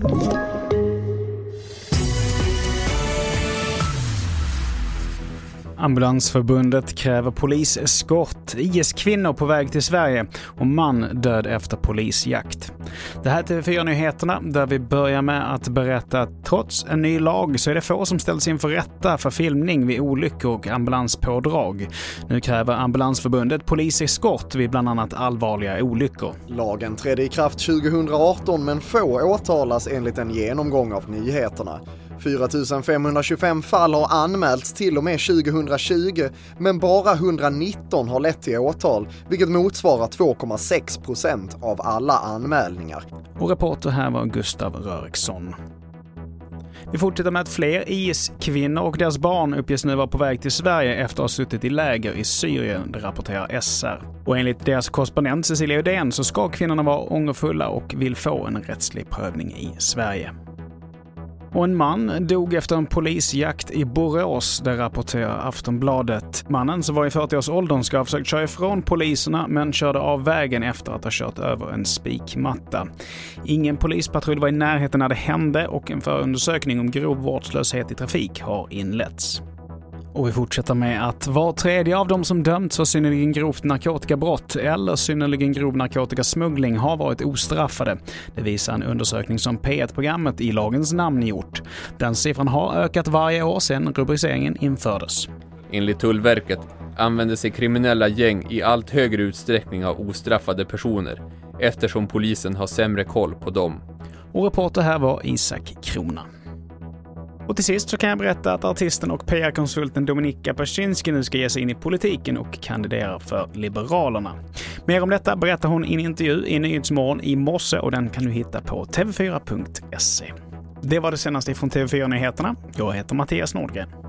Thank you. Ambulansförbundet kräver poliseskort, IS-kvinnor på väg till Sverige och man död efter polisjakt. Det här är TV4-nyheterna där vi börjar med att berätta att trots en ny lag så är det få som ställs inför rätta för filmning vid olyckor och ambulanspådrag. Nu kräver Ambulansförbundet poliseskort vid bland annat allvarliga olyckor. Lagen trädde i kraft 2018 men få åtalas enligt en genomgång av nyheterna. 4525 fall har anmälts till och med 2020, men bara 119 har lett till åtal, vilket motsvarar 2,6 procent av alla anmälningar. Och reporter här var Gustav Röriksson. Vi fortsätter med att fler IS-kvinnor och deras barn uppges nu vara på väg till Sverige efter att ha suttit i läger i Syrien, det rapporterar SR. Och enligt deras korrespondent Cecilia Uddén så ska kvinnorna vara ångerfulla och vill få en rättslig prövning i Sverige. Och en man dog efter en polisjakt i Borås, det rapporterar Aftonbladet. Mannen som var i 40-årsåldern ska ha försökt köra ifrån poliserna men körde av vägen efter att ha kört över en spikmatta. Ingen polispatrull var i närheten när det hände och en förundersökning om grov vårdslöshet i trafik har inletts. Och vi fortsätter med att var tredje av de som dömts för synnerligen grovt narkotikabrott eller synnerligen grov narkotikasmuggling har varit ostraffade. Det visar en undersökning som P1-programmet i lagens namn gjort. Den siffran har ökat varje år sedan rubriceringen infördes. Enligt Tullverket använder sig kriminella gäng i allt högre utsträckning av ostraffade personer eftersom polisen har sämre koll på dem. Och reporter här var Isak Krona. Och till sist så kan jag berätta att artisten och PR-konsulten Dominika Persinski nu ska ge sig in i politiken och kandidera för Liberalerna. Mer om detta berättar hon i en intervju i Nyhetsmorgon i morse och den kan du hitta på tv4.se. Det var det senaste från TV4 Nyheterna. Jag heter Mattias Nordgren.